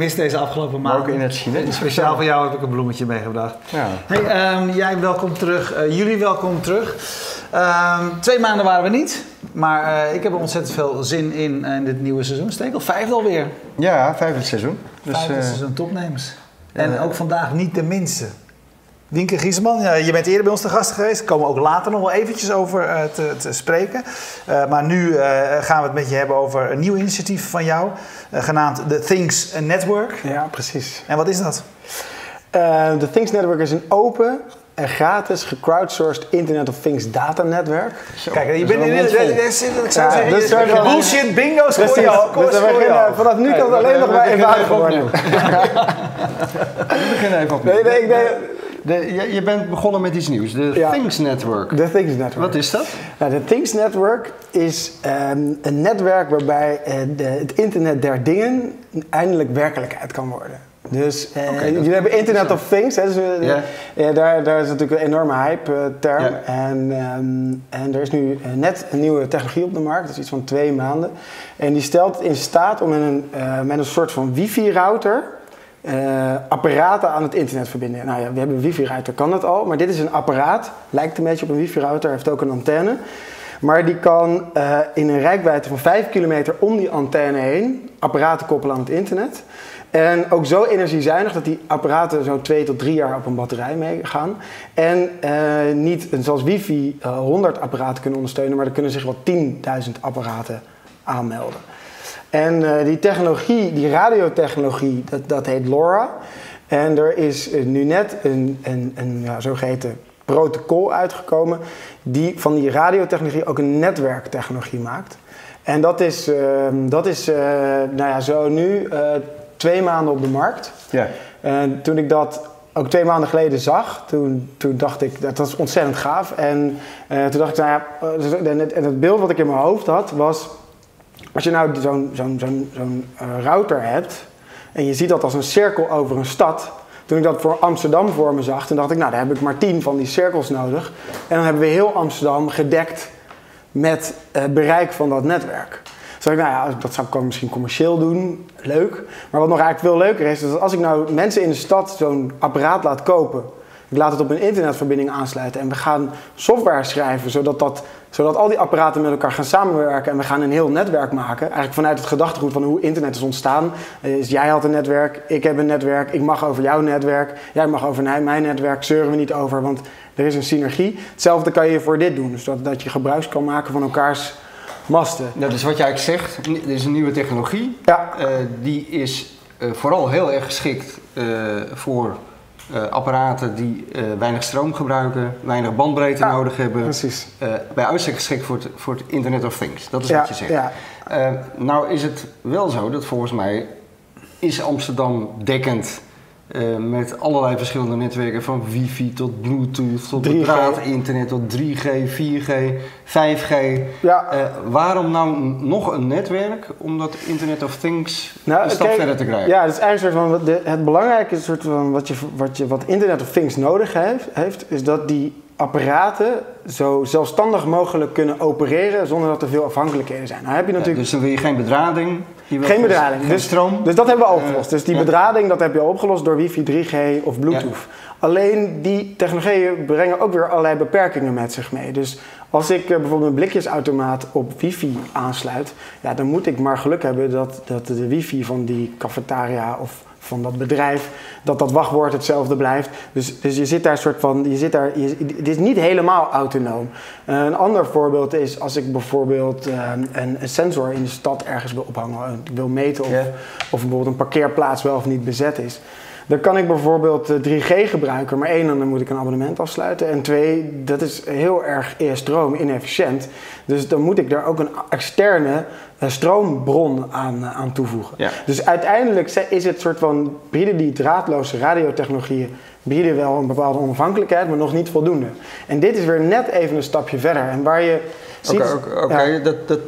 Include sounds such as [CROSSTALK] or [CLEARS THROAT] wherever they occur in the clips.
gemist deze afgelopen maand. ook in het Chinees. Speciaal voor jou heb ik een bloemetje meegebracht. Ja. Hey, ehm, jij welkom terug. Eh, jullie welkom terug. Ehm, twee maanden waren we niet. Maar eh, ik heb er ontzettend veel zin in, in dit nieuwe seizoen. Stekel, vijfde alweer. ja, vijfde seizoen. Dus, Vijfde eh, seizoen topnemers. En ook vandaag niet de minste. Wienke Giesman, ja, je bent eerder bij ons te gast geweest. Komen we ook later nog wel eventjes over eh, te, te spreken. Eh, maar nu eh, gaan we het met je hebben over een nieuw initiatief van jou. genaamd The Things Network. Ja, precies. En wat is dat? De Things Network is een open en gratis gecrowdsourced Internet of Things datanetwerk. zo, Kijk, je is bent in mondvol. Ik zou zeggen, dus je- bullshit bingo's Precies. je al. Dus we beginnen, vanaf nu kan het alleen nog maar eenvoudig worden. [LAUGHS] We beginnen even opnieuw. Nee, nee, nee. De, je, je bent begonnen met iets nieuws. De Ja. Things Network. De Things Network. Wat is dat? Nou, de Things Network is ehm, een netwerk waarbij eh, de, het internet der dingen eindelijk werkelijkheid kan worden. Dus dat- jullie hebben Internet of Things, hè, dus, eh, Ja. ja, daar, daar is natuurlijk een enorme hype-term. En, ehm, en er is nu net een nieuwe technologie op de markt, dat is iets van twee maanden. En die stelt in staat om een, met een soort van wifi-router eh, apparaten aan het internet verbinden. Nou ja, we hebben een wifi-router, kan dat al, maar dit is een apparaat, lijkt een beetje op een wifi-router, heeft ook een antenne. Maar die kan eh, in een rijkwijde van 5 kilometer om die antenne heen apparaten koppelen aan het internet. En ook zo energiezuinig dat die apparaten zo 2 tot 3 jaar op een batterij meegaan. En eh, niet zoals wifi eh 100 apparaten kunnen ondersteunen, maar er kunnen zich wel 10.000 apparaten aanmelden. En eh, die technologie, die radiotechnologie, dat, dat heet LoRa. En er is eh, nu net een, een, een ja, zogeheten protocol uitgekomen die van die radiotechnologie ook een netwerktechnologie maakt. En dat is, eh, dat is eh, nou ja, zo nu twee maanden op de markt. Ja. En toen ik dat ook twee maanden geleden zag, toen, toen dacht ik dat was ontzettend gaaf. En toen dacht ik, nou ja, het, en het beeld wat ik in mijn hoofd had was, als je nou zo'n eh, router hebt en je ziet dat als een cirkel over een stad. Toen ik dat voor Amsterdam voor me zag, toen dacht ik, nou, daar heb ik maar tien van die cirkels nodig. En dan hebben we heel Amsterdam gedekt met eh, bereik van dat netwerk. Dus dacht ik, nou ja, dat zou ik misschien commercieel doen, leuk. Maar wat nog eigenlijk veel leuker is, is dat als ik nou mensen in de stad zo'n apparaat laat kopen, ik laat het op een internetverbinding aansluiten en we gaan software schrijven zodat, dat, zodat al die apparaten met elkaar gaan samenwerken en we gaan een heel netwerk maken. Eigenlijk vanuit het gedachtegoed van hoe internet is ontstaan. Eh, Is jij had een netwerk, ik heb een netwerk, ik mag over jouw netwerk, jij mag over mijn netwerk, zeuren we niet over, want er is een synergie. Hetzelfde kan je voor dit doen, dus dat, je gebruik kan maken van elkaars masten. Nou, dus wat jij eigenlijk zegt, er is een nieuwe technologie. Ja, Eh, die is eh, vooral heel erg geschikt voor eh, apparaten die eh, weinig stroom gebruiken, weinig bandbreedte Ja, nodig hebben. precies. Eh, bij uitstek geschikt voor het, voor het Internet of Things. Dat is Ja, wat je zegt. ja. Nou is het wel zo dat volgens mij is Amsterdam dekkend eh, met allerlei verschillende netwerken van wifi tot bluetooth tot 3G. internet tot 3G, 4G, 5G. Ja. Eh, waarom nou nog een netwerk om dat Internet of Things Nou, een stap kijk, verder te krijgen? Ja, het is eigenlijk een soort van, de, het belangrijke soort van wat, je, wat, je, wat Internet of Things nodig heeft, heeft, is dat die apparaten zo zelfstandig mogelijk kunnen opereren zonder dat er veel afhankelijkheden zijn. Nou heb je Ja, natuurlijk dus dan wil je geen bedrading. Geen bedrading. Geen Dus, stroom. dus dat hebben we al opgelost. Dus die bedrading dat heb je al opgelost door wifi, 3G of bluetooth. Alleen die technologieën brengen ook weer allerlei beperkingen met zich mee. Dus als ik eh, bijvoorbeeld een blikjesautomaat op wifi aansluit, ja, dan moet ik maar geluk hebben dat, dat de wifi van die cafetaria of van dat bedrijf, dat dat wachtwoord hetzelfde blijft. Dus, dus je zit daar soort van, je zit daar, je, het is niet helemaal autonoom. Eh, een ander voorbeeld is als ik bijvoorbeeld eh, een, een sensor in de stad ergens wil ophangen, en ik wil meten of, of bijvoorbeeld een parkeerplaats wel of niet bezet is. Dan kan ik bijvoorbeeld eh, 3G gebruiken, maar één, dan moet ik een abonnement afsluiten. En twee, dat is heel erg eh, stroom inefficiënt. Dus dan moet ik daar ook een externe eh, stroombron aan, eh, aan toevoegen. Ja. Dus uiteindelijk is het soort van, bieden die draadloze radiotechnologieën bieden wel een bepaalde onafhankelijkheid, maar nog niet voldoende. En dit is weer net even een stapje verder. En waar je ziet... Oké. Ja. dat, dat, eh,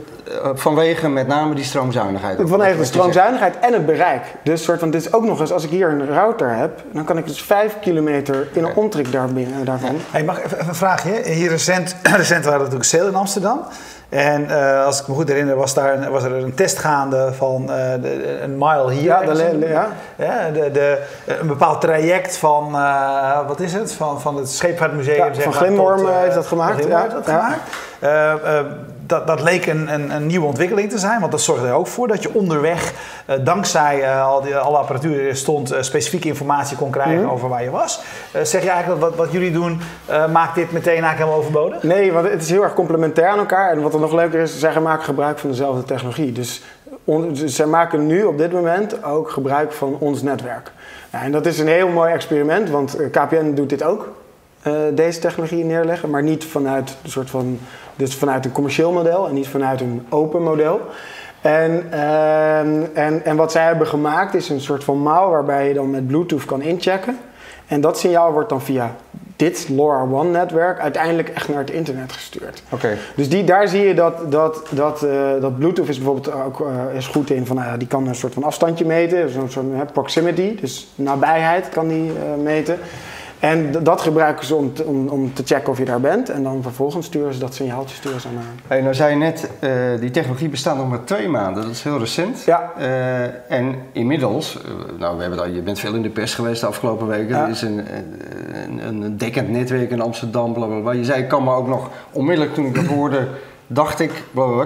vanwege met name die stroomzuinigheid. Vanwege de stroomzuinigheid en het bereik. Dus soort van, dit is ook nog eens, als ik hier een router heb, dan kan ik dus 5 kilometer in een omtrek daarbinnen, daarvan. Hey, mag ik even een vraagje? Hier recent, [CLEARS THROAT] recent waren we natuurlijk sale in Amsterdam. En eh, als ik me goed herinner, was, daar een, was er een test gaande van eh, de- een mile hier. Ja, de ja. Ja, de, de, een bepaald traject van, eh, wat is het? Van, van het Scheepvaartmuseum. Ja, zeg van maar, Glimworm, eh, eh, heeft dat gemaakt, van Glimworm ja. heeft dat Ja. gemaakt. Dat, dat leek een, een, een nieuwe ontwikkeling te zijn, want dat zorgde er ook voor dat je onderweg, eh, dankzij eh, al die, alle apparatuur die er stond, eh, specifieke informatie kon krijgen Mhm. over waar je was. Zeg je eigenlijk dat wat, wat jullie doen, maakt dit meteen eigenlijk helemaal overbodig? Nee, want het is heel erg complementair aan elkaar. En wat er nog leuker is, zij maken gebruik van dezelfde technologie. Dus on- dus zij maken nu op dit moment ook gebruik van ons netwerk. Ja, en dat is een heel mooi experiment, want KPN doet dit ook. Eh, deze technologie neerleggen, maar niet vanuit een soort van, dus vanuit een commercieel model en niet vanuit een open model. En, ehm, en, en wat zij hebben gemaakt is een soort van mouw waarbij je dan met Bluetooth kan inchecken. En dat signaal wordt dan via dit LoRaWAN-netwerk uiteindelijk echt naar het internet gestuurd. Oké. Dus die, daar zie je dat, dat, dat, eh, dat Bluetooth is bijvoorbeeld ook eh, is goed in van, ja, die kan een soort van afstandje meten, zo'n soort proximity, dus nabijheid kan die meten. En dat gebruiken ze om te, om, om te checken of je daar bent. En dan vervolgens sturen ze dat signaaltje sturen ze. Hey, nou zei je net, eh, die technologie bestaat nog maar twee maanden. Dat is heel recent. Ja. Eh, en inmiddels, eh, nou, we hebben al, je bent veel in de pers geweest de afgelopen weken. Ja. Er is een, een, een dekkend netwerk in Amsterdam, bla bla bla. Je zei, ik kan me ook nog onmiddellijk toen ik dat hoorde, dacht ik.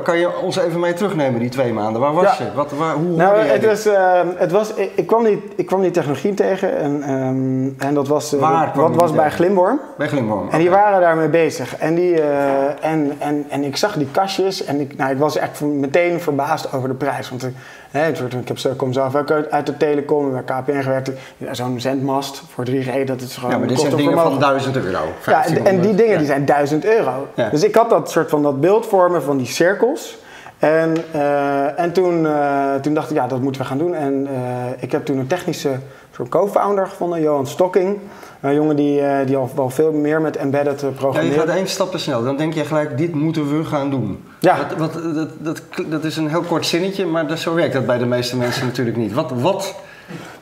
Kan je ons even mee terugnemen, die twee maanden? Waar was Ja. je? Wat, waar, hoe Nou, het dit? was, eh, het was, ik, ik kwam die, ik kwam die technologie tegen en, ehm, en dat was, eh, Waar was bij? Glimworm. Bij Glimworm. En die waren daarmee bezig. En, die, eh, en, en, en ik zag die kastjes en ik, nou, ik was echt meteen verbaasd over de prijs. Want ik, hè, soort, ik heb, zo- kom zelf ook uit, uit de telecom, bij KPN gewerkt. Ja, Zo'n zendmast voor 3G, dat is gewoon... Ja, maar dit zijn dingen van vermogen. 1000 euro. Ja, en, 1500. en die dingen die zijn 1000 euro. Dus ik had dat soort van dat beeld voor me van die cirkels. En, eh, en toen, eh, toen dacht ik, ja, dat moeten we gaan doen. En eh, ik heb toen een technische soort co-founder gevonden, Johan Stocking. Een jongen die, die al wel veel meer met embedded eh, Ja, je programmeert. gaat één stap te snel. Dan denk je gelijk, dit moeten we gaan doen. Ja. Wat, wat, dat, dat, dat is een heel kort zinnetje, maar dat, zo werkt dat bij de meeste mensen [LAUGHS] natuurlijk niet. Wat, wat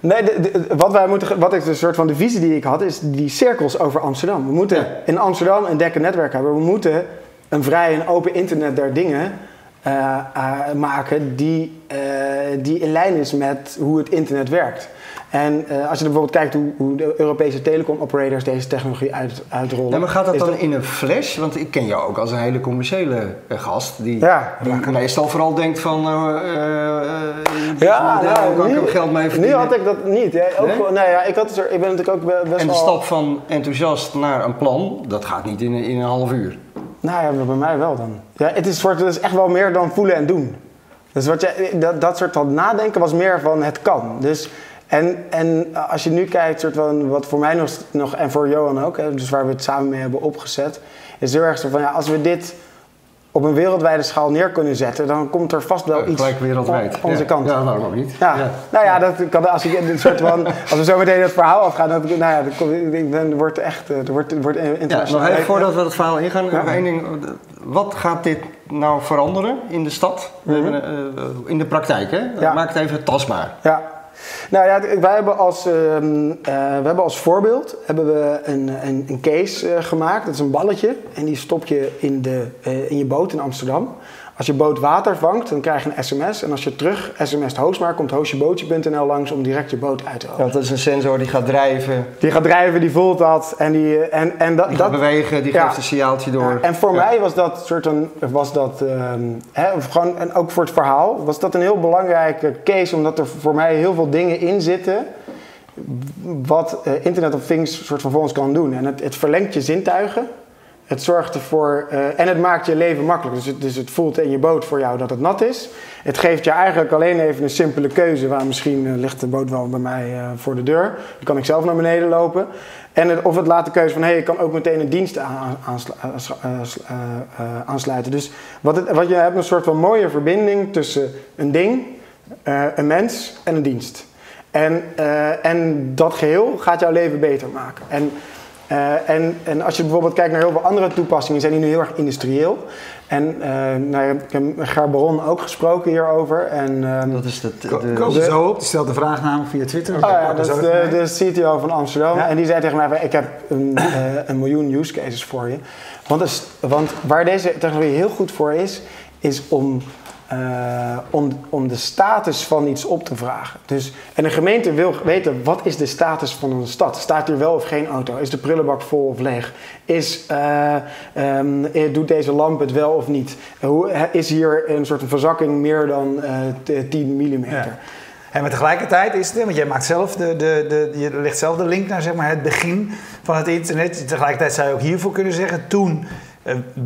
Nee, de- de- wat, wij moeten, wat ik de soort van de visie die ik had, is die cirkels over Amsterdam. We moeten Ja. in Amsterdam een dekkend netwerk hebben. We moeten een vrij en open internet der dingen eh, eh, maken die, eh, die in lijn is met hoe het internet werkt. En als je bijvoorbeeld kijkt hoe, hoe de Europese telecomoperators deze technologie uit, uitrollen. Ja, maar gaat dat dan in een flash? Want ik ken jou ook als een hele commerciële gast die, Ja. die meestal vooral denkt van uh, Ja, nou, kan ik nu- er geld mee Nu verdienen. had ik dat niet. Ja, ook, Nee? nee, ja, ik, had, het er- ik ben natuurlijk ook be- best en de stap van enthousiast naar een plan, dat gaat niet in, in een half uur. Nou ja, bij mij wel dan. Ja, het, is soort, echt wel meer dan voelen en doen. Dus wat je, dat, dat soort van nadenken was meer van het kan. Dus, en, en als je nu kijkt, soort van, wat voor mij nog, nog en voor Johan ook, hè, dus waar we het samen mee hebben opgezet, is heel erg zo van ja, als we dit op een wereldwijde schaal neer kunnen zetten, dan komt er vast wel iets Gelijk wereldwijd. op onze ja. kant. Ja, waarom ook niet? Ja. nou ja, dat kan, als, ik, een soort van, [LAUGHS] als we zo meteen het verhaal afgaan, dan, nou ja, dan, wordt het echt, eh, wordt, wordt Ja, internationaal. nog even voordat we het verhaal ingaan, Ja. nog één ding. Wat gaat dit nou veranderen in de stad? Hebben, eh, in de praktijk, hè? Mhm. Ja. Maak het even tastbaar. Ja. Nou ja, wij hebben als, eh, we hebben als voorbeeld hebben we een, een, een case eh, gemaakt. Dat is een balletje en die stop je in, de, eh, in je boot in Amsterdam. Als je boot water vangt, dan krijg je een sms. En als je terug sms't Hoostmaar, komt hoostjebootje.nl langs om direct je boot uit te Ja, want dat is een sensor die gaat drijven, Die gaat drijven, die voelt dat. En, die, en, en dat, die gaat dat, bewegen, die Ja. geeft een signaaltje door. ja, en voor mij was dat soort een, was dat, ehm, hè, gewoon, en ook voor het verhaal, was dat een heel belangrijke case, omdat er voor mij heel veel dingen in zitten wat eh, Internet of Things soort van voor ons kan doen. En het, het verlengt je zintuigen. Het zorgt ervoor eh, en het maakt je leven makkelijk. Dus het, dus het voelt in je boot voor jou dat het nat is. Het geeft je eigenlijk alleen even een simpele keuze. Waar misschien eh, ligt de boot wel bij mij eh, voor de deur. Dan kan ik zelf naar beneden lopen. En of het laat de keuze van hé, hey, ik kan ook meteen een dienst aansluiten. Dus wat, het, wat je hebt een soort van mooie verbinding tussen een ding, een mens en een dienst. En, en dat geheel gaat jouw leven beter maken. En Eh, en, en als je bijvoorbeeld kijkt naar heel veel andere toepassingen, zijn die nu heel erg industrieel. En eh, nou, ik heb met Ger Baron ook gesproken hierover. En, ehm, Dat is de, Ko- de, er zo op. Die stelt de vraag namelijk via Twitter. Oh ja, dat is de, de CTO van Amsterdam. Ja. En die zei tegen mij, ik heb een, [CLEARS THROAT] eh, een miljoen use cases voor je. Want, is, want waar deze technologie heel goed voor is, is om, eh, om, om de status van iets op te vragen. Dus, en een gemeente wil weten, wat is de status van een stad? Staat hier wel of geen auto? Is de prullenbak vol of leeg? Is, eh, ehm, eh, doet deze lamp het wel of niet? Hoe, is hier een soort verzakking meer dan t- 10 mm? En maar tegelijkertijd is het, want jij maakt zelf de, de, de, je legt zelf de link naar zeg maar, het begin van het internet. Tegelijkertijd zou je ook hiervoor kunnen zeggen, toen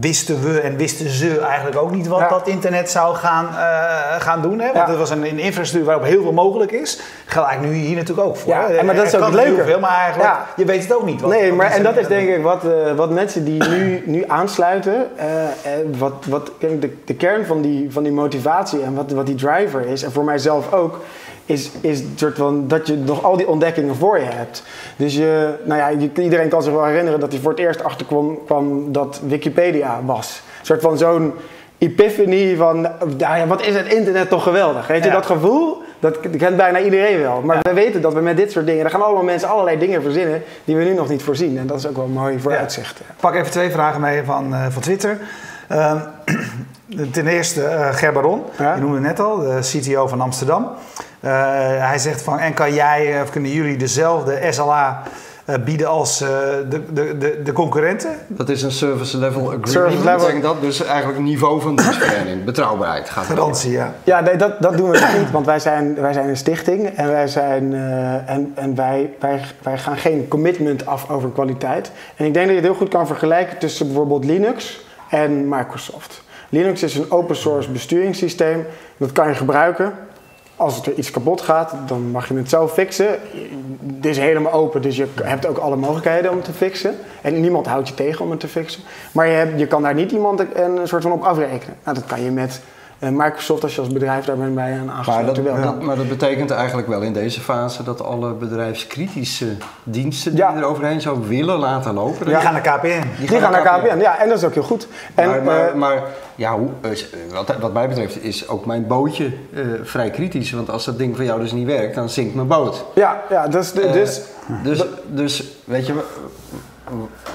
wisten we en wisten ze eigenlijk ook niet wat Ja. dat internet zou gaan, eh, gaan doen. Hè? Want Ja. het was een, een infrastructuur waarop heel veel mogelijk is. Gelijk nu hier natuurlijk ook voor. Ja, hè? en maar dat is ook kan het heel leuke. Veel, maar eigenlijk, Ja. je weet het ook niet. wat- nee, maar en dat is denk ik wat, eh, wat mensen die nu, nu aansluiten, eh, eh, wat, wat de, de kern van die, van die motivatie en wat, wat die driver is, en voor mijzelf ook, is, is het soort van dat je nog al die ontdekkingen voor je hebt. Dus je, nou ja, je, iedereen kan zich wel herinneren dat hij voor het eerst achterkwam kwam dat Wikipedia was. Een soort van zo'n epiphany van, nou ja, wat is het internet toch geweldig. Weet je, Ja. dat gevoel, dat kent bijna iedereen wel. Maar we weten dat we met dit soort dingen, er gaan allemaal mensen allerlei dingen verzinnen die we nu nog niet voorzien. En dat is ook wel mooi vooruitzicht. Pak even twee vragen mee van, eh, van Twitter. Ehm, [CLEARS THROAT] ten eerste uh, Gerbaron, Ja. je noemde het net al, de CTO van Amsterdam. Eh, hij zegt van, en kan jij eh, of kunnen jullie dezelfde SLA eh, bieden als eh, de, de, de, de concurrenten? dat is een service level agreement. Service level. betekent dat dus eigenlijk niveau van dienstverlening. Betrouwbaarheid gaat Garantie, ja. Ja, nee, dat, dat doen we nog niet, want wij zijn, wij zijn een stichting en, wij, zijn, eh, en, en wij, wij, wij gaan geen commitment af over kwaliteit. En ik denk dat je het heel goed kan vergelijken tussen bijvoorbeeld Linux en Microsoft. Linux is een open source besturingssysteem, dat kan je gebruiken. Als er iets kapot gaat, dan mag je het zelf fixen. Het is helemaal open, dus je hebt ook alle mogelijkheden om te fixen. En niemand houdt je tegen om het te fixen. Maar je, hebt, je kan daar niet iemand een, soort van op afrekenen. Nou, dat kan je met Microsoft als je als bedrijf daar bent bij aan Maar aangesloten dat, wel. dat- maar dat betekent eigenlijk wel in deze fase dat alle bedrijfskritische diensten die Ja. je er overheen zou willen laten lopen, Die gaan naar KPN. Die, gaan naar KPN. Ja, en dat is ook heel goed. En, maar, maar, eh, maar ja, hoe, wat, wat mij betreft is ook mijn bootje eh, vrij kritisch. Want als dat ding van jou dus niet werkt, dan zinkt mijn boot. ja, ja, dus, Eh, dus Dus, dus weet je,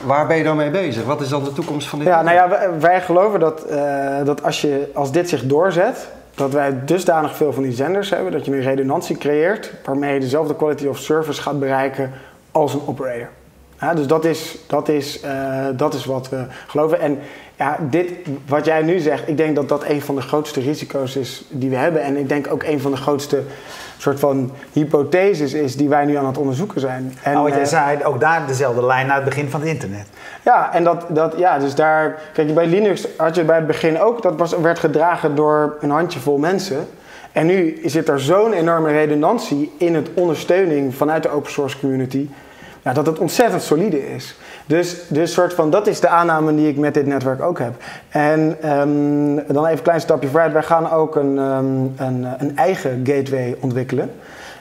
waar ben je dan mee bezig? Wat is dan de toekomst van dit? Ja, nou ja, wij, wij geloven dat, eh, dat als, je, als dit zich doorzet, dat wij dusdanig veel van die zenders hebben, dat je een redundantie creëert waarmee je dezelfde quality of service gaat bereiken als een operator. Ja, dus dat is, dat, is, eh, dat is wat we geloven. En ja, dit, wat jij nu zegt, ik denk dat dat een van de grootste risico's is die we hebben. En ik denk ook een van de grootste soort van hypotheses is die wij nu aan het onderzoeken zijn. En, Nou, wat jij eh, zei, ook daar dezelfde lijn naar het begin van het internet. ja, en dat, dat, ja, dus daar, kijk, bij Linux had je bij het begin ook, dat was, werd gedragen door een handjevol mensen. En nu zit er zo'n enorme redundantie in het ondersteuning vanuit de open source community, ja, dat het ontzettend solide is. Dus, dus soort van, dat is de aanname die ik met dit netwerk ook heb. En ehm, dan even een klein stapje vooruit. Wij gaan ook een, ehm, een, een eigen gateway ontwikkelen.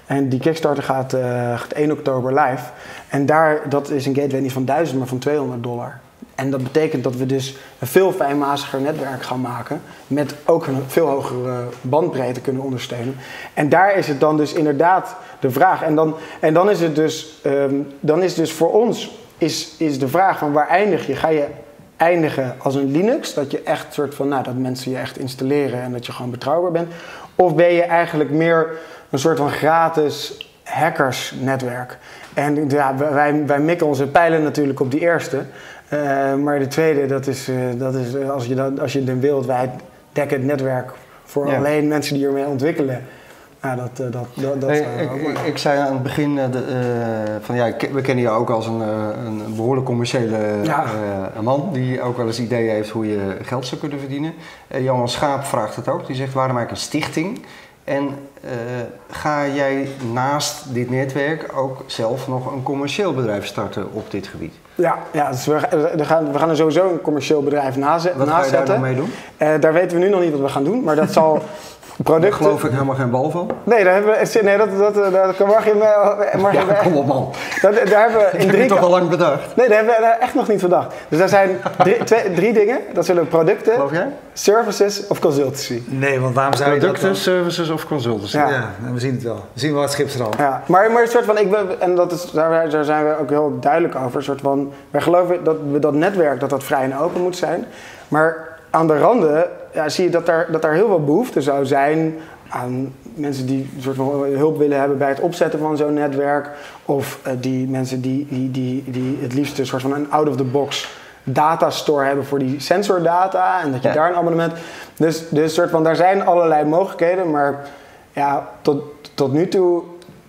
En die Kickstarter gaat, eh, gaat 1 oktober live. En daar, dat is een gateway niet van 1000, maar van 200 dollar. En dat betekent dat we dus een veel fijnmaziger netwerk gaan maken. Met ook een veel hogere bandbreedte kunnen ondersteunen. En daar is het dan dus inderdaad de vraag. En dan, en dan is het dus, ehm, dan is dus voor ons is, is de vraag van waar eindig je? Ga je eindigen als een Linux? Dat je echt soort van, nou, dat mensen je echt installeren en dat je gewoon betrouwbaar bent. Of ben je eigenlijk meer een soort van gratis hackersnetwerk? En ja, wij, wij mikken onze pijlen natuurlijk op die eerste. Eh, maar de tweede, dat is, eh, dat is eh, als, je dat, als je een wereldwijd dekkend netwerk voor Ja. alleen mensen die ermee ontwikkelen. Nou, dat, dat, dat, dat Hey, ik, ook ik, ik zei aan het begin de, van ja, ik- we kennen jou ook als een, een behoorlijk commerciële Ja. man die ook wel eens ideeën heeft hoe je geld zou kunnen verdienen. Johan Schaap vraagt het ook. Die zegt waarom eigenlijk een stichting? En ga jij naast dit netwerk ook zelf nog een commercieel bedrijf starten op dit gebied? Ja, ja dus we, we, gaan, we gaan er sowieso een commercieel bedrijf naze- Wat ga je naast daar zetten. dan mee doen? Eh, daar weten we nu nog niet wat we gaan doen, maar dat zal, [LAUGHS] Daar producten. geloof ik helemaal geen bal van. Nee, daar hebben we, nee, dat, dat, dat, dat mag je, mag je Ja, kom op man. dat, daar hebben we [LAUGHS] Ik in heb drie het toch al lang bedacht. Nee, daar hebben we echt nog niet verdacht. Dus daar zijn drie, [LAUGHS] twee, drie dingen. Dat zullen producten, Geloof jij? services of consultancy. Nee, want waarom dat Producten, dan... services of consultancy. Ja. Ja, we zien het wel. We zien wel het schipstrand. Ja, maar, maar een soort van, ik ben, en dat is, daar, daar zijn we ook heel duidelijk over. Een soort van, wij geloven dat we dat netwerk, dat dat vrij en open moet zijn. Maar aan de randen ja, zie je dat daar, dat daar heel veel behoefte zou zijn aan mensen die een soort van hulp willen hebben bij het opzetten van zo'n netwerk. Of eh, die mensen die, die, die, die het liefst een soort van een out-of-the-box datastore hebben voor die sensordata. En dat je Ja. daar een abonnement... Dus, dus soort van, daar zijn allerlei mogelijkheden, maar ja, tot, tot nu toe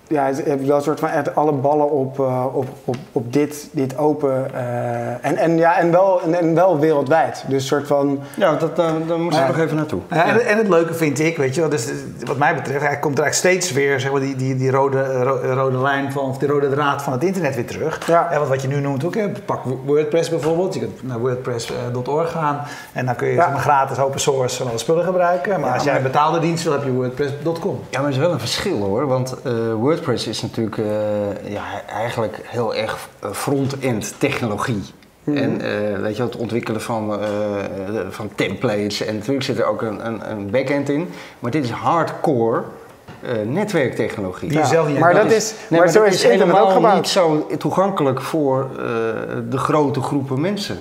ja, heb ik wel een soort van echt alle ballen op, eh, op, op, op dit, dit open. eh, en, en, ja, en, wel, en, en wel wereldwijd. Dus soort van. Ja, dat, daar, daar moest ik nog even naartoe. Ja, en, en het leuke vind ik, weet je wel, dus, wat mij betreft, hij komt er eigenlijk steeds weer zeg maar, die, die, die rode, ro- rode lijn van, of die rode draad van het internet weer terug. Ja. En wat, wat je nu noemt ook, hè, pak WordPress bijvoorbeeld. Je kunt naar wordpress.org gaan en dan kun je Ja. zeg maar, gratis open source van alle spullen gebruiken. Maar Ja, als jij een betaalde dienst wil, heb je wordpress.com. Ja, maar er is wel een verschil hoor. Want eh, WordPress is natuurlijk eh, ja, eigenlijk heel erg eh, front-end technologie. En eh, weet je, het ontwikkelen van, eh, van templates. En natuurlijk zit er ook een, een, een back-end in. Maar dit is hardcore eh, netwerktechnologie. Die je zelf niet maar dat is, Nee, maar zo dat is het internet ook helemaal gebouwd. niet zo toegankelijk voor eh, de grote groepen mensen.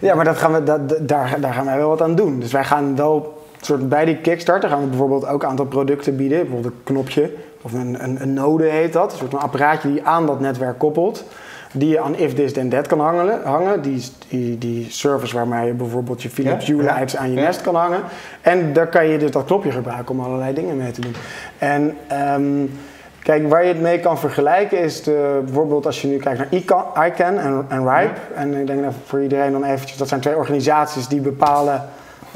Ja, maar dat gaan we, dat, dat- daar, daar gaan wij wel wat aan doen. Dus wij gaan wel, soort bij die Kickstarter gaan we bijvoorbeeld ook een aantal producten bieden. Bijvoorbeeld een knopje, of een, een, een node heet dat. Een soort van apparaatje die aan dat netwerk koppelt. Die je aan if this then that kan hangen. hangen. Die, die, die service waarmee je bijvoorbeeld je Philips Hue ja. lights aan je Ja. nest kan hangen. En daar kan je dus dat knopje gebruiken om allerlei dingen mee te doen. En ehm, kijk, waar je het mee kan vergelijken is de, bijvoorbeeld als je nu kijkt naar ICANN, ICANN en, en RIPE. En ik denk dat voor iedereen dan eventjes, dat zijn twee organisaties die bepalen,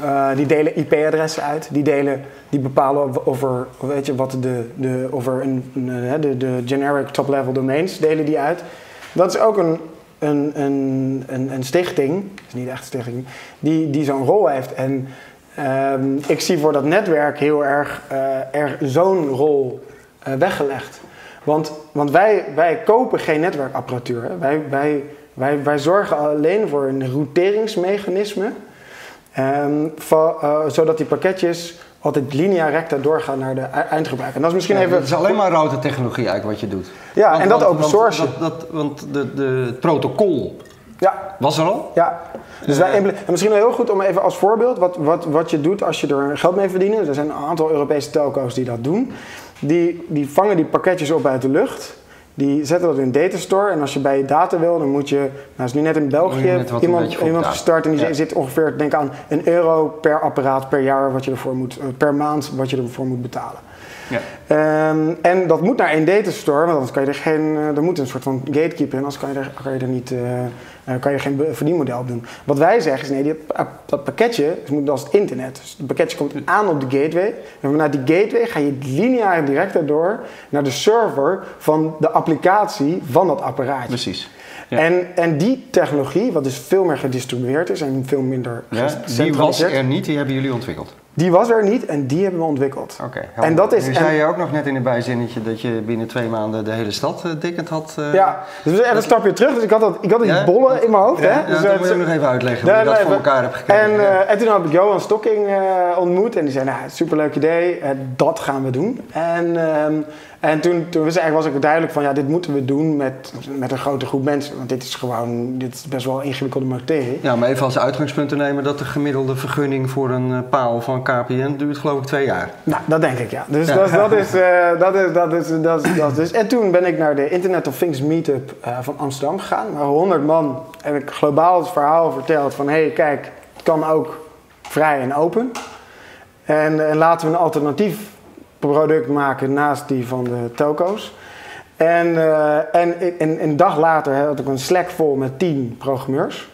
eh, die delen IP-adressen uit. Die delen, die bepalen of- of er, weet je, wat de, de, of er een, een, de, de generic top-level domains delen die uit. Dat is ook een, een, een, een, een stichting, is niet echt een stichting, die, die zo'n rol heeft. En ehm, ik zie voor dat netwerk heel erg, eh, er zo'n rol eh, weggelegd. Want, want wij, wij kopen geen netwerkapparatuur. Wij, wij, wij, wij zorgen alleen voor een routeringsmechanisme. Ehm, van, eh, zodat die pakketjes altijd linea recta doorgaan naar de e- eindgebruiker. En dat is misschien Ja, even... Het is alleen maar router technologie eigenlijk wat je doet. Ja, Want- en dat want- open want- source. dat- dat- want de, de, het protocol Ja, was er al. Ja, dus wij en misschien wel heel goed om even als voorbeeld wat, wat, wat je doet als je er geld mee verdient. Er zijn een aantal Europese telco's die dat doen. Die, die vangen die pakketjes op uit de lucht. Die zetten dat in datastore. En als je bij je data wil, dan moet je. Nou, is nu net in België net iemand, iemand gestart. En die Ja. zit ongeveer, denk aan, een euro per apparaat per jaar wat je ervoor moet. eh, per maand wat je ervoor moet betalen. Ja. Ehm, en dat moet naar één datastore, want anders kan je er geen. eh, er moet een soort van gatekeeper in, anders kan je er, kan je er niet. eh, eh, kan je geen verdienmodel op doen. Wat wij zeggen is: nee, die, dat pakketje moet als het internet. Dus het pakketje komt aan op de gateway. En vanuit die gateway ga je lineair direct daardoor naar de server van de applicatie van dat apparaatje. Precies. Ja. En, en die technologie, wat dus veel meer gedistribueerd is en veel minder Ja, die was er niet, die hebben jullie ontwikkeld. Die was er niet en die hebben we ontwikkeld. Oké. En dat is- Nu en- zei je ook nog net in een bijzinnetje dat je binnen twee maanden de hele stad uh, dikkend had. eh, Ja, dus we even een stapje terug. Dus ik had, dat, ik had die Ja? bollen in mijn hoofd. Ja, hè? ja, dus, dat eh, moet je nog even uitleggen hoe je dat voor elkaar hebt gekregen. En, eh, en toen heb ik Johan Stokking eh, ontmoet en die zei, nou, superleuk idee, eh, dat gaan we doen. En, ehm, en toen, toen was, was ik duidelijk van, ja, dit moeten we doen met, met een grote groep mensen. Want dit is gewoon, dit is best wel een ingewikkelde materie. Ja, maar even als uitgangspunt te nemen dat de gemiddelde vergunning voor een eh, paal van KPN duurt geloof ik twee jaar. Nou, dat denk ik, ja. Dus Ja. Dat, dat, is, [LAUGHS] eh, dat is, dat is, dat is, dat is. En toen ben ik naar de Internet of Things Meetup eh, van Amsterdam gegaan. Waar 100 man heb ik globaal het verhaal verteld van... hé, hey, kijk, het kan ook vrij en open. En, en laten we een alternatief product maken naast die van de telco's. En, eh, en, en een dag later had ik een Slack vol met 10 programmeurs.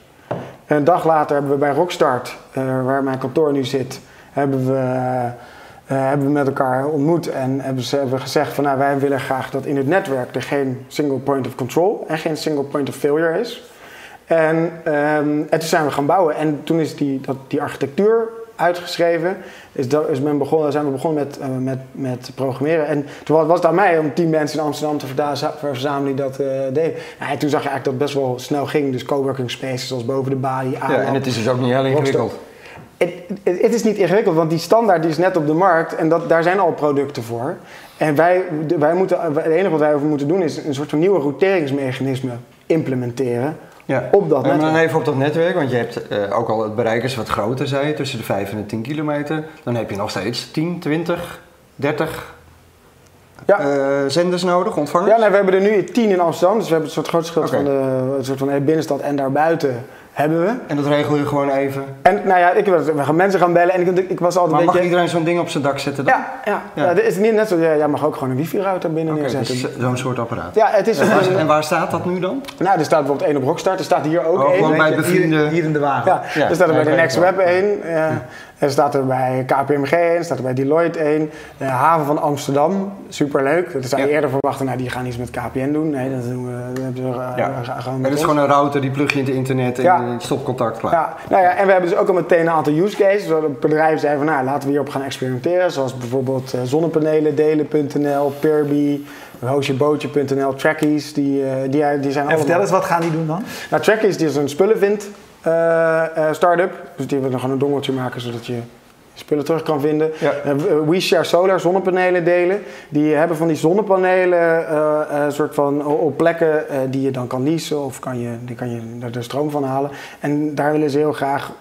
En een dag later hebben we bij Rockstart, eh, waar mijn kantoor nu zit, hebben we, eh, hebben we met elkaar ontmoet en hebben ze hebben gezegd van nou wij willen graag dat in het netwerk er geen single point of control en geen single point of failure is. En, ehm, en toen zijn we gaan bouwen en toen is die, dat, die architectuur uitgeschreven. Is, dat, is men begonnen, zijn we begonnen met, uh, met, met programmeren. En toen was het aan mij om tien mensen in Amsterdam te verzamelen die dat uh, deden. Ja, en toen zag je eigenlijk dat het best wel snel ging. Dus coworking spaces zoals boven de balie. Ja, en het is dus ook niet heel ingewikkeld. Het is niet ingewikkeld, want die standaard die is net op de markt en dat, daar zijn al producten voor. En wij, wij moeten, het enige wat wij over moeten doen is een soort van nieuwe routeringsmechanisme implementeren. Ja. Op dat netwerk. dan even op dat netwerk, want je hebt uh, ook al het bereik is wat groter, zei je, tussen de 5 en de 10 kilometer. Dan heb je nog steeds 10, 20, 30 ja. Uh, zenders nodig, ontvangers? Ja, nee, we hebben er nu 10 in Amsterdam, dus we hebben een soort groot okay. van de soort van binnenstad en daarbuiten hebben we. En dat regel je gewoon even? En nou ja, ik, we gaan mensen gaan bellen en ik, ik was altijd maar beetje... mag iedereen zo'n ding op zijn dak zetten dan? Ja, ja. ja. ja is niet net zo, jij mag ook gewoon een wifi-router binnen okay, neerzetten. Dus zo'n soort apparaat? Ja, het is... En waar, en waar, staat dat nu dan? Nou, er staat bijvoorbeeld één op Rockstart, er staat hier ook oh, één. Gewoon bij bevrienden? Hier, in de wagen. Ja, er staat er bij de Next Web één. Er staat er bij KPMG één, staat er bij Deloitte één. De haven van Amsterdam, superleuk. Dat zou je eerder verwachten, nou die gaan iets met KPN doen. Nee, dat doen we, dat hebben ze uh, ja. gewoon En het is gewoon een router, die plug je in het internet en ja. stopcontact klaar. Ja, nou ja, en we hebben dus ook al meteen een aantal use cases. Bedrijven zeggen van, nou laten we hierop gaan experimenteren. Zoals bijvoorbeeld uh, zonnepanelen, delen.nl, Perby, hoosjebootje.nl, Trackies. Die, die, die zijn en vertel eens, wat gaan die doen dan? Nou, Trackies die is een spullenvind start-up. Dus die willen gewoon een dongeltje maken zodat je spullen terug kan vinden. Ja. WeShare Solar, zonnepanelen delen. Die hebben van die zonnepanelen uh, soort van op plekken die je dan kan leasen of kan je, die kan je er de stroom van halen. En daar willen ze heel graag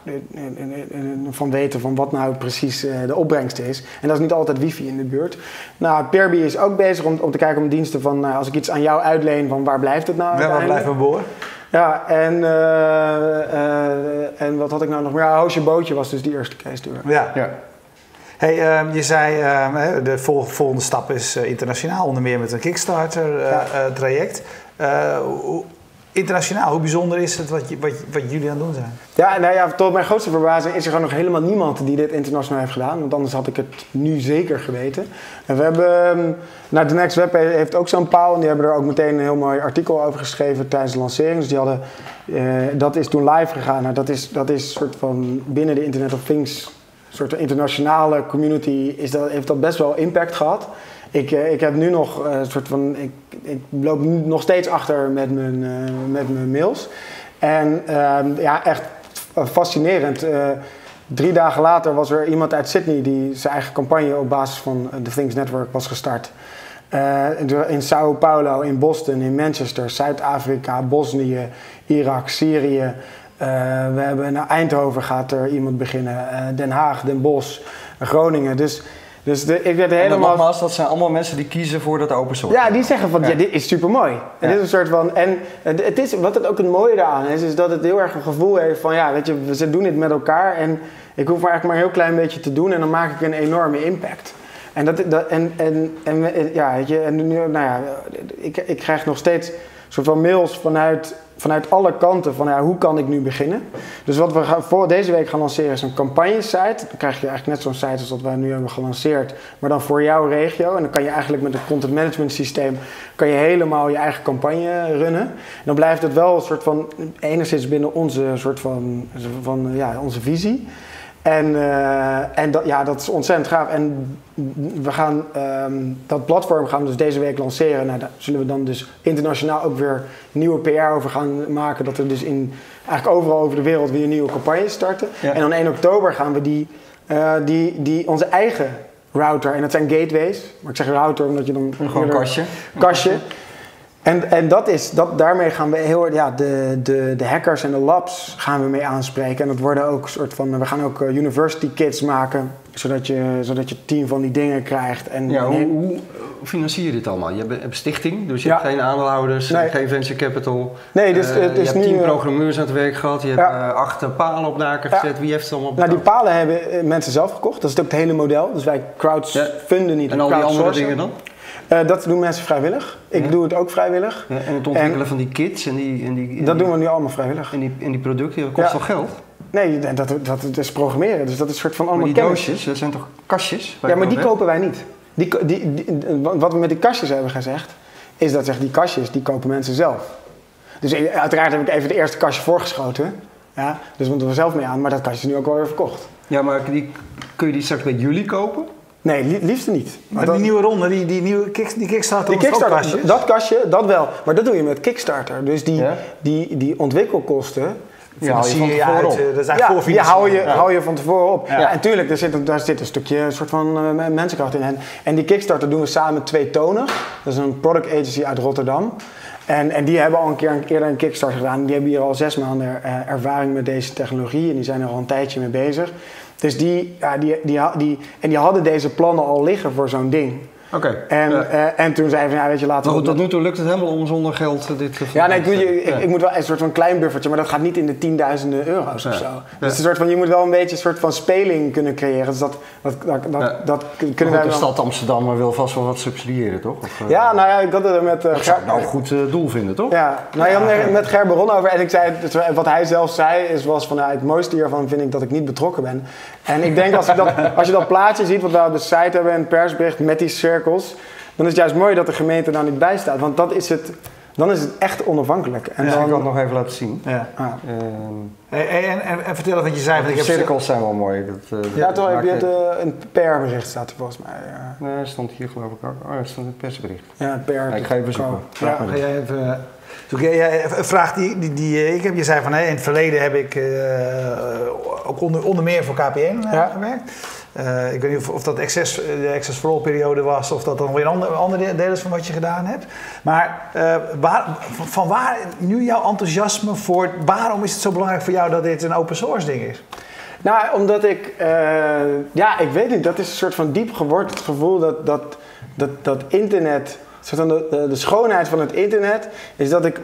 van weten van wat nou precies de opbrengst is. En dat is niet altijd wifi in de buurt. Nou, Perby is ook bezig om, om te kijken om diensten van als ik iets aan jou uitleen, van waar blijft het nou? Ja, waar blijft mijn boor? Ja, en, uh, uh, en wat had ik nou nog meer? Ja, Hoosje Bootje was dus die eerste case tour. Ja. ja. Hey, uh, je zei uh, de vol volgende stap is internationaal, onder meer met een Kickstarter ja. traject internationaal, hoe bijzonder is het wat, wat, wat jullie aan het doen zijn? Ja, nou ja, tot mijn grootste verbazing is er gewoon nog helemaal niemand die dit internationaal heeft gedaan. Want anders had ik het nu zeker geweten. En we hebben, ehm, nou, de Next Web heeft ook zo'n paal. En die hebben er ook meteen een heel mooi artikel over geschreven tijdens de lancering. Dus die hadden, uh, dat is toen live gegaan. Nou, dat is, dat is soort van binnen de Internet of Things, soort internationale community, is dat, heeft dat best wel impact gehad. Ik, ik heb nu nog een soort van. Ik, ik loop nog steeds achter met mijn, uh, met mijn mails. En uh, ja, echt fascinerend. Drie dagen later was er iemand uit Sydney die zijn eigen campagne op basis van de Things Network was gestart. in Sao Paulo, in Boston, in Manchester, Zuid-Afrika, Bosnië, Irak, Syrië. we hebben naar Eindhoven gaat er iemand beginnen, Den Haag, Den Bosch, Groningen. Dus dus de, ik werd helemaal... Nogmaals, dat zijn allemaal mensen die kiezen voor dat open source. Ja, die zeggen van, ja, dit is super mooi. En dit is een soort van... En het is, wat het ook het mooie daaraan is, is dat het heel erg een gevoel heeft van, ja, weet je, we doen dit met elkaar en ik hoef maar eigenlijk maar een heel klein beetje te doen en dan maak ik een enorme impact. En, dat, dat, en, en, en, ja, weet je, en nu, nou ja, ik, ik krijg nog steeds soort van mails vanuit vanuit alle kanten van ja, hoe kan ik nu beginnen. Dus wat we voor deze week gaan lanceren is een campagnesite. Dan krijg je eigenlijk net zo'n site als wat wij nu hebben gelanceerd, maar dan voor jouw regio. En dan kan je eigenlijk met een content management systeem kan je helemaal je eigen campagne runnen. En dan blijft het wel een soort van enigszins binnen onze soort van, van ja, onze visie. En, uh, en dat, ja, dat is ontzettend gaaf. En we gaan um, dat platform gaan we dus deze week lanceren. Nou, daar zullen we dan dus internationaal ook weer nieuwe PR over gaan maken. Dat we dus in eigenlijk overal over de wereld weer nieuwe campagnes starten. En dan 1 oktober gaan we die, uh, die, die onze eigen router, en dat zijn gateways. Maar ik zeg router omdat je dan... Gewoon een kastje. Kastje. En, en dat is, dat, daarmee gaan we heel ja, de, de, de hackers en de labs gaan we mee aanspreken. En dat worden ook soort van, we gaan ook eh, university kits maken, zodat je, zodat je team van die dingen krijgt. En, ja, hoe, hoe financier je dit allemaal? Je hebt een stichting, dus je hebt geen aandeelhouders, nee. geen venture capital. Nee, dus, uh, het is je hebt tien uh, programmeurs aan het werk gehad, je hebt uh, acht palen op daken gezet. Wie heeft het allemaal betaald? Nou, die palen hebben mensen zelf gekocht. Dat is ook het hele model. Dus wij crowdfunden niet. En al die andere dingen dan? Uh, dat doen mensen vrijwillig. Ik ja. doe het ook vrijwillig. Ja, en het ontwikkelen en, van die kits en die, en die, en Dat die, doen we nu allemaal vrijwillig. En die, en die producten, dat kost toch geld? Nee, dat, dat, dat is programmeren. Dus dat is een soort van allemaal maar die kennis. doosjes, dat zijn toch kastjes? Ja, maar die kopen wij niet. Die, die, die, wat we met die kastjes hebben gezegd, is dat zeg, die kastjes, die kopen mensen zelf. Dus uiteraard heb ik even de eerste kastje voorgeschoten. Ja, dus we moeten er zelf mee aan, maar dat kastje is nu ook wel weer verkocht. Ja, maar die, kun je die straks bij jullie kopen? Nee, li- liefst niet. Maar dat- die nieuwe ronde, die, die nieuwe kick, die Kickstarter die Kickstarter, dat kastje, dat wel. Maar dat doe je met Kickstarter. Dus die, Ja? die, die ontwikkelkosten, Ja, haal je van Financier je tevoren uit, op. dat is ja, hou je, hou je van tevoren op. Ja. En tuurlijk, daar zit, een- daar zit een stukje een soort van eh, mensenkracht in. En, en die Kickstarter doen we samen met Twee Tonen. Dat is een product agency uit Rotterdam. En, en die hebben al een keer een, eerder een Kickstarter gedaan. Die hebben hier al zes maanden eh, ervaring met deze technologie. En die zijn er al een tijdje mee bezig. Dus die, ja, die, die, die, en die hadden deze plannen al liggen voor zo'n ding. Oké. En, Ja. eh, en toen zeiden we, ja, weet je, laten Maar we... goed, tot nu toe lukt het helemaal om zonder geld eh, dit te Ja, nee, ik, moet je- Ja. ik, ik moet wel een soort van klein buffertje, maar dat gaat niet in de tienduizenden euro's of zo. Ja. Dus een soort van, je moet wel een beetje een soort van speling kunnen creëren. Dus dat, dat, dat, dat, Ja. dat Maar kunnen wij goed, de stad Amsterdam wil vast wel wat subsidiëren, toch? Of, eh, Ja, nou ja, ik had het er met... eh, dat zou ik nou een goed doel vinden, toch? Ja, nou ja, met- met Ger Baron over. En ik zei, dus wat hij zelf zei, is, was van, ja, het mooiste hiervan vind ik dat ik niet betrokken ben. En ik denk als, je dat, [LAUGHS] als je dat plaatje ziet, wat we op de site hebben, een persbericht met die cirkels, dan is het juist mooi dat de gemeente daar niet bij staat. Want dat is het, dan is het echt onafhankelijk. En dan ik het nog even laten zien. Ja. ah. Ehm, Hey, hey, en, en, en vertel wat je zei. Want ik de heb cirkels zijn wel mooi. Dat, eh, Ja, toch heb je eh, een PR-bericht staat er volgens mij. Ja, Nee, stond hier geloof ik ook. Oh, het stond in het persbericht. ja PR. Ja, ik ga even zoeken. Ja. maar Ga jij even... jij- een vraag die, die, die eh, ik heb. Je zei van in het verleden heb ik eh, ook onder, onder meer voor KPN eh, Ja. gewerkt. Eh, ik weet niet of, dat access, eh, de Access for All periode was of dat dan weer een ander, andere deel is van wat je gedaan hebt. Maar eh, waar, van, waar nu jouw enthousiasme voor, waarom is het zo belangrijk voor jou dat dit een open source ding is? Nou, omdat ik, ja, ik weet niet, dat is een soort van diep geworteld gevoel dat, dat, dat, dat internet, soort de schoonheid van het internet, is dat ik,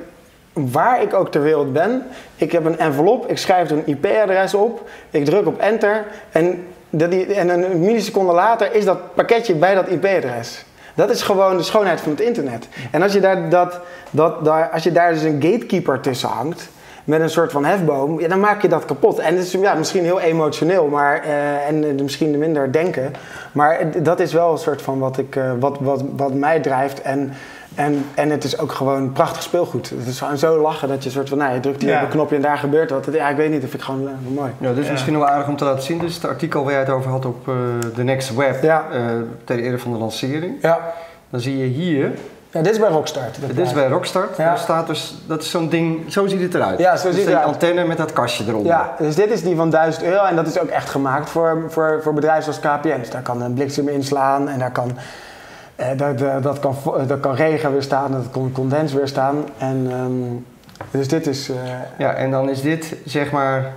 waar ik ook ter wereld ben, ik heb een envelop, ik schrijf er een IP-adres op, ik druk op enter en, dat die, en een milliseconde later is dat pakketje bij dat IP-adres. Dat is gewoon de schoonheid van het internet. En als je daar, dat, dat, daar, als je daar dus een gatekeeper tussen hangt, met een soort van hefboom, ja, dan maak je dat kapot. En het is ja, misschien heel emotioneel, maar, eh, en eh, misschien minder denken. Maar dat is wel een soort van wat, ik, eh, wat, wat, wat mij drijft. En, en, en het is ook gewoon prachtig speelgoed. Het is gewoon zo lachen dat je soort van, nou, je drukt hier Ja. op een knopje en daar gebeurt wat. Ja, ik weet niet, dat vind ik gewoon eh, mooi. Ja, dit is Ja. misschien wel aardig om te laten zien. Is het artikel waar jij het over had op eh The Next Web. Ja. eh, ter ere van de lancering. Ja. Dan zie je hier, ja dit is bij Rockstart. dat dit is bij Rockstart. Ja. Daar staat dus, dat is zo'n ding, zo ziet het eruit. Ja, zo Dus ziet het die eruit. antenne met dat kastje eronder. Ja, dus dit is die van 1000 euro en dat is ook echt gemaakt voor, voor, voor bedrijven zoals KPN. Dus daar kan een bliksem inslaan en daar kan, eh, dat, dat, dat, kan, vo- dat kan regen weerstaan, dat kan condens weerstaan. En, ehm, dus dit is... eh, Ja, en dan is dit zeg maar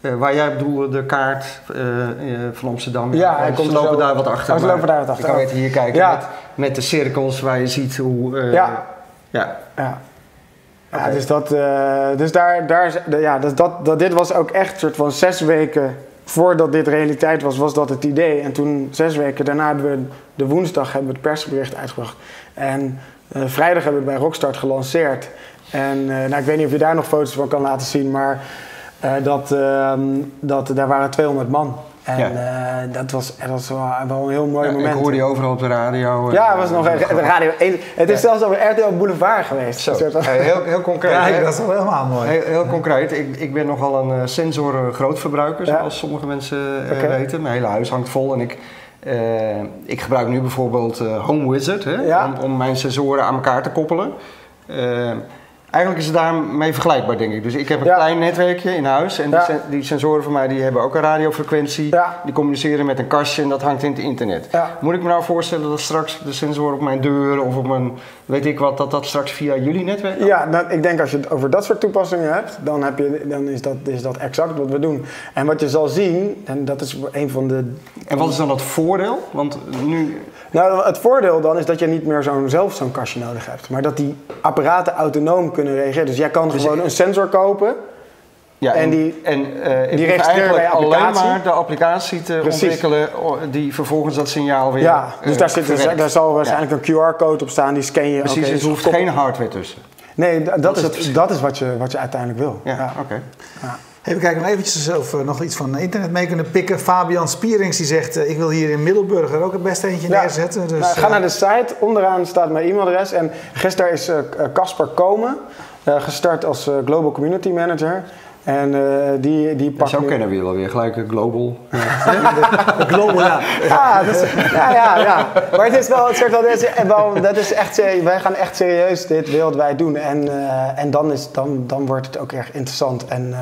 eh, waar jij bedoelde de kaart eh, eh, van Amsterdam. Ja, hij Eh, komt ze lopen zo- daar wat achter. Oh, ze lopen daar wat achter. Je kan beter hier kijken Ja. met, met de cirkels waar je ziet hoe. eh, Ja. ja. ja. Ja, dus, dat, eh, dus daar, daar, ja, dus dat, dat, dit was ook echt een soort van zes weken voordat dit realiteit was, was dat het idee. En toen zes weken daarna hebben we de woensdag hebben we het persbericht uitgebracht. En eh, vrijdag hebben we bij Rockstart gelanceerd. En eh, nou, ik weet niet of je daar nog foto's van kan laten zien, maar eh, dat, ehm, dat, daar waren 200 man. En Ja. eh, dat was, dat was wel, wel een heel mooi Ja, moment. Ik hoorde je overal op de radio. Ja, eh, het was nog de radio. Het is zelfs over RTL Boulevard geweest. Zo, Een soort van- heel, heel concreet. Ja, hè? dat is wel helemaal mooi. Heel, heel concreet, ik, ik ben nogal een eh, sensor grootverbruiker, Ja. zoals sommige mensen eh, weten. Mijn hele huis hangt vol en ik, ik gebruik nu bijvoorbeeld eh, Home Wizard hè, Ja. om, om mijn sensoren aan elkaar te koppelen. Eigenlijk is het daarmee vergelijkbaar, denk ik. Dus ik heb een Ja. klein netwerkje in huis en Ja. die, sen- die sensoren van mij die hebben ook een radiofrequentie. Ja. Die communiceren met een kastje en dat hangt in het internet. Moet ik me nou voorstellen dat straks de sensoren op mijn deur of op mijn, weet ik wat, dat dat straks via jullie netwerk Ja, nou, ik denk als je het over dat soort toepassingen hebt, dan, heb je, dan is, dat, is dat exact wat we doen. En wat je zal zien, en dat is een van de. En wat is dan het voordeel? Want nu, Nou, het voordeel dan is dat je niet meer zo'n, zelf zo'n kastje nodig hebt, maar dat die apparaten autonoom kunnen reageren. Dus jij kan Dus gewoon ik- een sensor kopen. ja, En en, die- en, ik die hoef registreer eigenlijk bij alleen maar de applicatie te Precies. ontwikkelen die vervolgens dat signaal weer Ja, dus eh, daar, zit, dus, daar zal waarschijnlijk een QR-code op staan, die scan je. Precies, dus er hoeft geen hardware tussen. Nee, dat, Dat is het dat is wat je, wat je uiteindelijk wil. Ja, oké. Even kijken, nog eventjes of we nog iets van internet mee kunnen pikken. Fabian Spierings die zegt, eh, ik wil hier in Middelburg er ook het best eentje Ja. neerzetten. Dus, Nou, ga eh, naar de site, onderaan staat mijn e-mailadres. En gisteren is eh, Casper Komen, eh, gestart als eh, Global Community Manager. En eh, die, die pakt zo nu- kennen we je wel weer. Gelijk een global. Global, ja. [LAUGHS] Ja, [LAUGHS] dat is, ja, ja, ja. Maar het is wel een soort van, dat is, wel, dat is echt, wij gaan echt serieus dit wereldwijd doen. En, eh, en dan, is, dan, dan wordt het ook echt interessant. En, eh,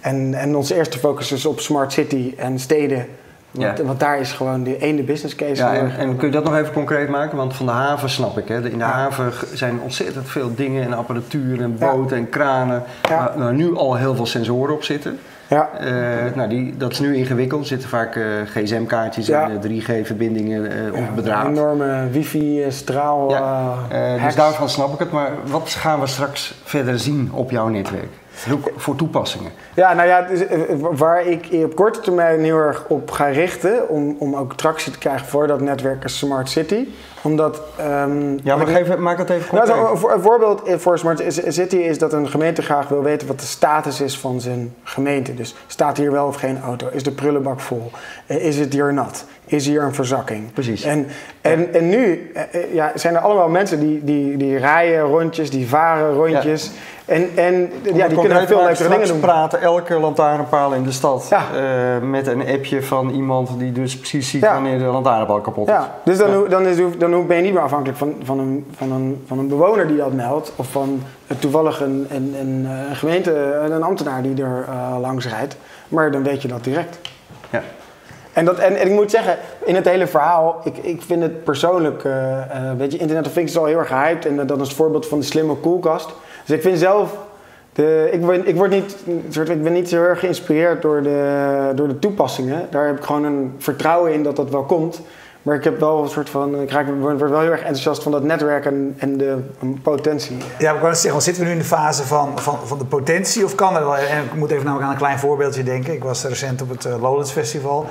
en, en onze eerste focus is op smart city en steden. Want, Ja. want daar is gewoon de ene business case. Ja, en, kun je dat nog even concreet maken? Want van de haven snap ik. Hè. In de haven zijn ontzettend veel dingen en apparatuur en boten en kranen. Waar, waar nu al heel veel sensoren op zitten. ja. Eh, nou, die, dat is nu ingewikkeld. Er zitten vaak eh, gsm-kaartjes Ja. en 3G-verbindingen eh, op bedraad. Een enorme wifi-straal. Ja. dus daarvan snap ik het. Maar wat gaan we straks verder zien op jouw netwerk? Voor toepassingen. Ja, nou ja, dus, eh, waar ik op korte termijn heel erg op ga richten, om, om ook tractie te krijgen voor dat netwerk is Smart City. Omdat. ehm, Ja, maar geef, maak dat even Nou, concreet. zo, een, voor- een voorbeeld voor Smart City is dat een gemeente graag wil weten wat de status is van zijn gemeente. Dus staat hier wel of geen auto? Is de prullenbak vol? Eh, Is het hier nat? Is hier een verzakking? Precies. En, en, en nu eh, eh, ja, zijn er allemaal mensen die, die, die rijden rondjes, die varen rondjes. En, en ja, die kunnen veel leukere dingen doen. praten elke lantaarnpaal in de stad Ja. eh, met een appje van iemand die dus precies ziet Ja. wanneer de lantaarnpaal kapot is. Ja, dus dan, dan, is, dan ben je niet meer afhankelijk van, van, een, van, een, van een bewoner die dat meldt. Of van toevallig een, een, een, een gemeente, een ambtenaar die er langs rijdt. Maar dan weet je dat direct. Ja. En, dat, en, ik moet zeggen, in het hele verhaal, ik, ik vind het persoonlijk, eh, eh, weet je, Internet of Things is al heel erg gehyped. En dat is het voorbeeld van de slimme koelkast. Dus ik vind zelf, de, ik, word, ik, word niet, soort, ik ben niet zo erg geïnspireerd door de, door de toepassingen. Daar heb ik gewoon een vertrouwen in dat dat wel komt. Maar ik heb wel een soort van, ik raak, word wel heel erg enthousiast van dat netwerk en, en de potentie. Ja, ik wou zeggen, zitten we nu in de fase van, van, van de potentie of kan er wel? En ik moet even namelijk aan een klein voorbeeldje denken. Ik was recent op het eh, Lowlands Festival.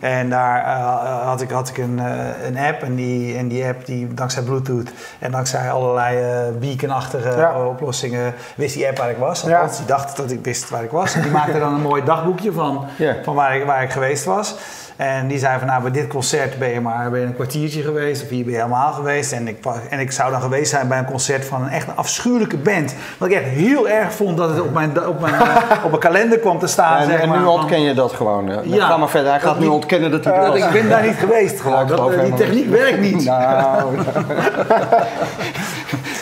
En daar eh, had ik, had ik een, eh, een app en die, en die app die dankzij Bluetooth en dankzij allerlei eh beacon-achtige Ja. oplossingen wist die app waar ik was. Ja. Althans, die dacht dat ik wist waar ik was. En die maakte dan een mooi dagboekje van, van waar, ik, waar ik geweest was. En die zei van nou, bij dit concert ben je maar ben je een kwartiertje geweest of hier ben je helemaal geweest. En ik, en ik zou dan geweest zijn bij een concert van een echt een afschuwelijke band. Wat ik echt heel erg vond dat het op mijn, op mijn, [LAUGHS] eh, op mijn kalender kwam te staan. En, zeg en maar, nu ontken je dat gewoon. Ja. Ga maar verder. Hij gaat nu ontkennen dat hij er dat ik ben daar niet geweest gewoon. Ja, ik Dat, eh, die techniek werkt niet. Nou, [LAUGHS]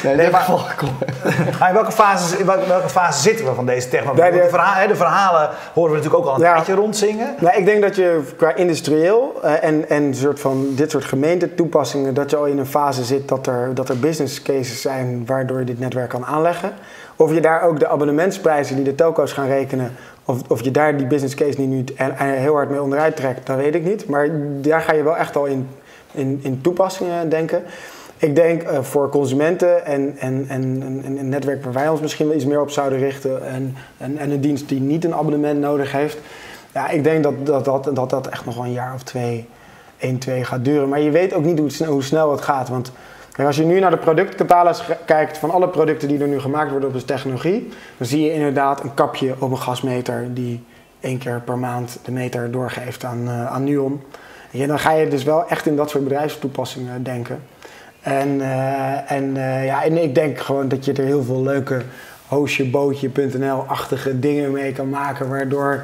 nee, in Nee, maar-. [LAUGHS] Maar in welke fase, in welke, welke fase zitten we van deze technologie? De- verhalen, de verhalen horen we natuurlijk ook al een Ja. tijdje rondzingen. Nou, ik denk dat je qua industrieel eh, en, en soort van dit soort gemeentetoepassingen, dat je al in een fase zit dat er, dat er business cases zijn waardoor je dit netwerk kan aanleggen. Of je daar ook de abonnementsprijzen die de telco's gaan rekenen, of, of je daar die business case niet nu en, en heel hard mee onderuit trekt, dat weet ik niet. Maar daar ga je wel echt al in, in, in toepassingen denken. Ik denk eh, voor consumenten en, en, en, en, en een netwerk waar wij ons misschien wel iets meer op zouden richten en, en, en een dienst die niet een abonnement nodig heeft. Ja, ik denk dat dat, dat, dat, dat echt nog wel een jaar of twee, één, twee gaat duren. Maar je weet ook niet hoe, snel, het gaat. Want als je nu naar de productcatalogus kijkt van alle producten die er nu gemaakt worden op de technologie, dan zie je inderdaad een kapje op een gasmeter die één keer per maand de meter doorgeeft aan, eh, aan Nuon. Ja, dan ga je dus wel echt in dat soort bedrijfstoepassingen denken. En, eh, en, eh, ja, en ik denk gewoon dat je er heel veel leuke hoosjebootje.nl-achtige dingen mee kan maken, waardoor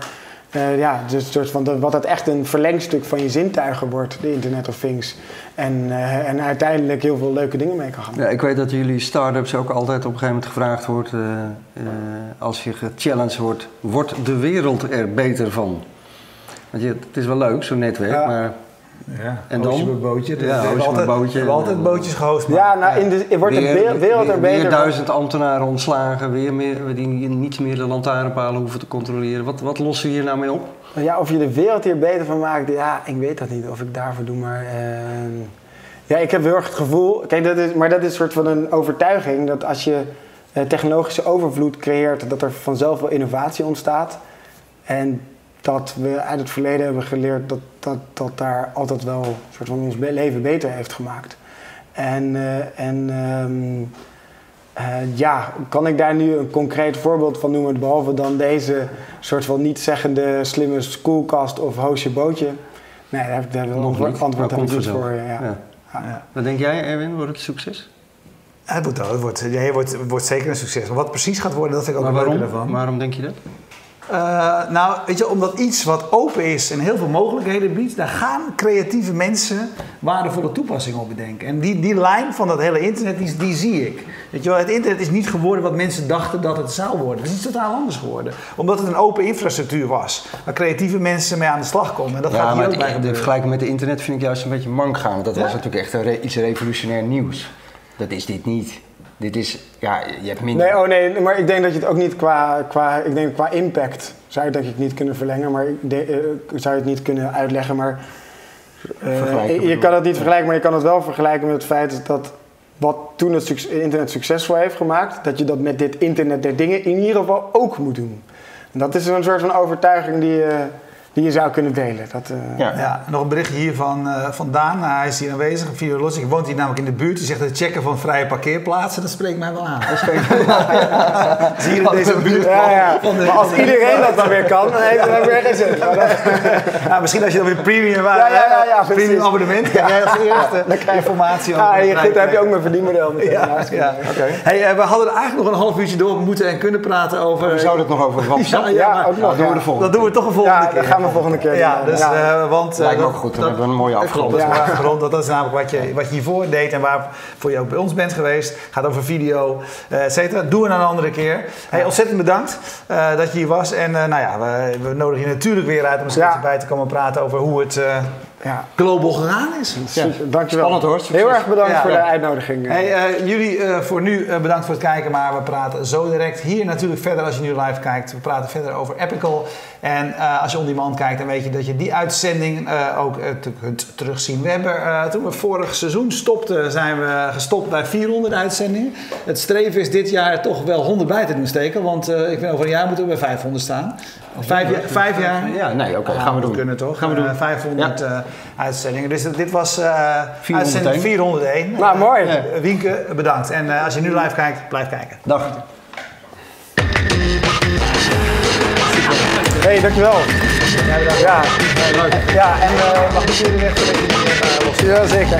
eh, ja, dus soort van wat het echt een verlengstuk van je zintuigen wordt, de Internet of Things. En, en uiteindelijk heel veel leuke dingen mee kan gaan. Ja, ik weet dat jullie start-ups ook altijd op een gegeven moment gevraagd wordt, als je gechallenged wordt, wordt de wereld er beter van? Want je, het is wel leuk, zo'n netwerk, maar Ja, En dan? Met bootje. Ja, we hebben hoosje met altijd, bootje. we hebben altijd bootjes gehost. maar- Ja, nou, in de, wordt de wereld, er weer, beter weer duizend ambtenaren ontslagen, weer meer, die niet meer de lantaarnpalen hoeven te controleren. Wat, wat lossen we hier nou mee op? Ja, of je de wereld hier beter van maakt, ja, ik weet dat niet. Of ik daarvoor doe, maar... eh, ja, ik heb heel erg het gevoel... Kijk, dat is, maar dat is een soort van een overtuiging... dat als je eh, technologische overvloed creëert... dat er vanzelf wel innovatie ontstaat. En dat we uit het verleden hebben geleerd... dat, dat, dat daar altijd wel een soort van ons leven beter heeft gemaakt. En, eh, en ehm, eh, ja, kan ik daar nu een concreet voorbeeld van noemen, behalve dan deze soort van niet zeggende slimme schoolkast of hoosje bootje? Nee, daar heb ik daar wel een Nog antwoord, vanzelf. voor. Ja. Ja. Ja. Wat denk jij, Erwin? Wordt het een succes? Het wordt, het wordt, het wordt, het wordt zeker een succes. Maar wat precies gaat worden, dat vind ik ook maar leuke waarom? ervan. Waarom denk je dat? Eh, nou, weet je, omdat iets wat open is en heel veel mogelijkheden biedt, daar gaan creatieve mensen waardevolle toepassingen op bedenken. En die, die lijn van dat hele internet, die, die zie ik. Weet je wel, het internet is niet geworden wat mensen dachten dat het zou worden. Het is iets totaal anders geworden. Omdat het een open infrastructuur was, waar creatieve mensen mee aan de slag komen. En dat gaat Ja, hier maar ook het- gebeuren. vergelijking met het internet vind ik juist een beetje mank gaan. Want dat Ja? was natuurlijk echt een re- iets revolutionair nieuws. Dat is dit niet. Dit is, ja, je hebt minder... Nee, oh nee, maar ik denk dat je het ook niet qua, qua, ik denk qua impact zou je het denk ik niet kunnen verlengen, maar ik de- eh, zou je het niet kunnen uitleggen. Maar eh, je kan het niet vergelijken, maar je kan het wel vergelijken met het feit dat wat toen het internet succesvol heeft gemaakt, dat je dat met dit internet der dingen in ieder geval ook moet doen. En dat is een soort van overtuiging die je, die je zou kunnen delen. Dat, eh, Ja. Ja, nog een berichtje hier van, eh, van Daan. Nou, hij is hier aanwezig, Virologic. Hij woont hier namelijk in de buurt. Hij zegt het checken van vrije parkeerplaatsen, dat spreekt mij wel aan. Dat spreekt mij wel aan. [LAUGHS] Zie je in deze buurt Ja, ja. van de- Maar als iedereen dat dan weer kan, dan heeft dan weer geen zin. Dat- Nou, misschien als je dan weer premium, Ja, ja, ja, ja, premium precies. abonnement krijg jij als eerste dan krijg je- informatie over. Ah, de hier, goed, heb je ook mijn verdienmodel meteen. Ja, ja. Hey, eh, we hadden er eigenlijk nog een half uurtje door moeten en kunnen praten over... We zouden het nog over WhatsApp. Ja, Ja, maar- ook nog. dat doen we ja. de volgende Dat doen we toch een volgende Ja, keer. We volgende keer Ja, dus, Ja. eh, want... eh, Lijkt me ook goed, dan dat- hebben we een mooie Klopt, afgerond. dat afgerond. Dat is namelijk wat je, wat je hiervoor deed en waarvoor je ook bij ons bent geweest. gaat over video, eh, et cetera. Doen we dan een andere keer. Hey, ontzettend bedankt eh, dat je hier was. En eh, nou ja, we, we nodigen je natuurlijk weer uit om eens bij te komen praten over hoe het eh Ja, global gegaan is. super. Dankjewel. Spannend, hoor. Succes. Heel erg bedankt Ja. voor de Ja. uitnodiging. Hey, eh, jullie eh, voor nu eh, bedankt voor het kijken, maar we praten zo direct hier natuurlijk verder als je nu live kijkt. We praten verder over Epical. En eh, als je on demand kijkt, dan weet je dat je die uitzending eh, ook te- kunt terugzien. We hebben, eh, toen we vorig seizoen stopten, zijn we gestopt bij 400 uitzendingen. Het streven is dit jaar toch wel 100 bij te doen steken, want eh, ik vind over een jaar moeten we bij 500 staan. Vijf, jaar- vijf jaar. Ja, nee, oké, Ah, gaan we dat doen. kunnen toch? Gaan we doen. Eh, 500 eh, uitzendingen. Dus dit was eh 401. uitzending 401. Nou, mooi. Eh, Wienke, bedankt. En eh, als je nu live kijkt, blijf kijken. Dag. Hey, dankjewel. Ja, bedankt. Ja, Ja, en eh, mag ik jullie weg? ja zeker.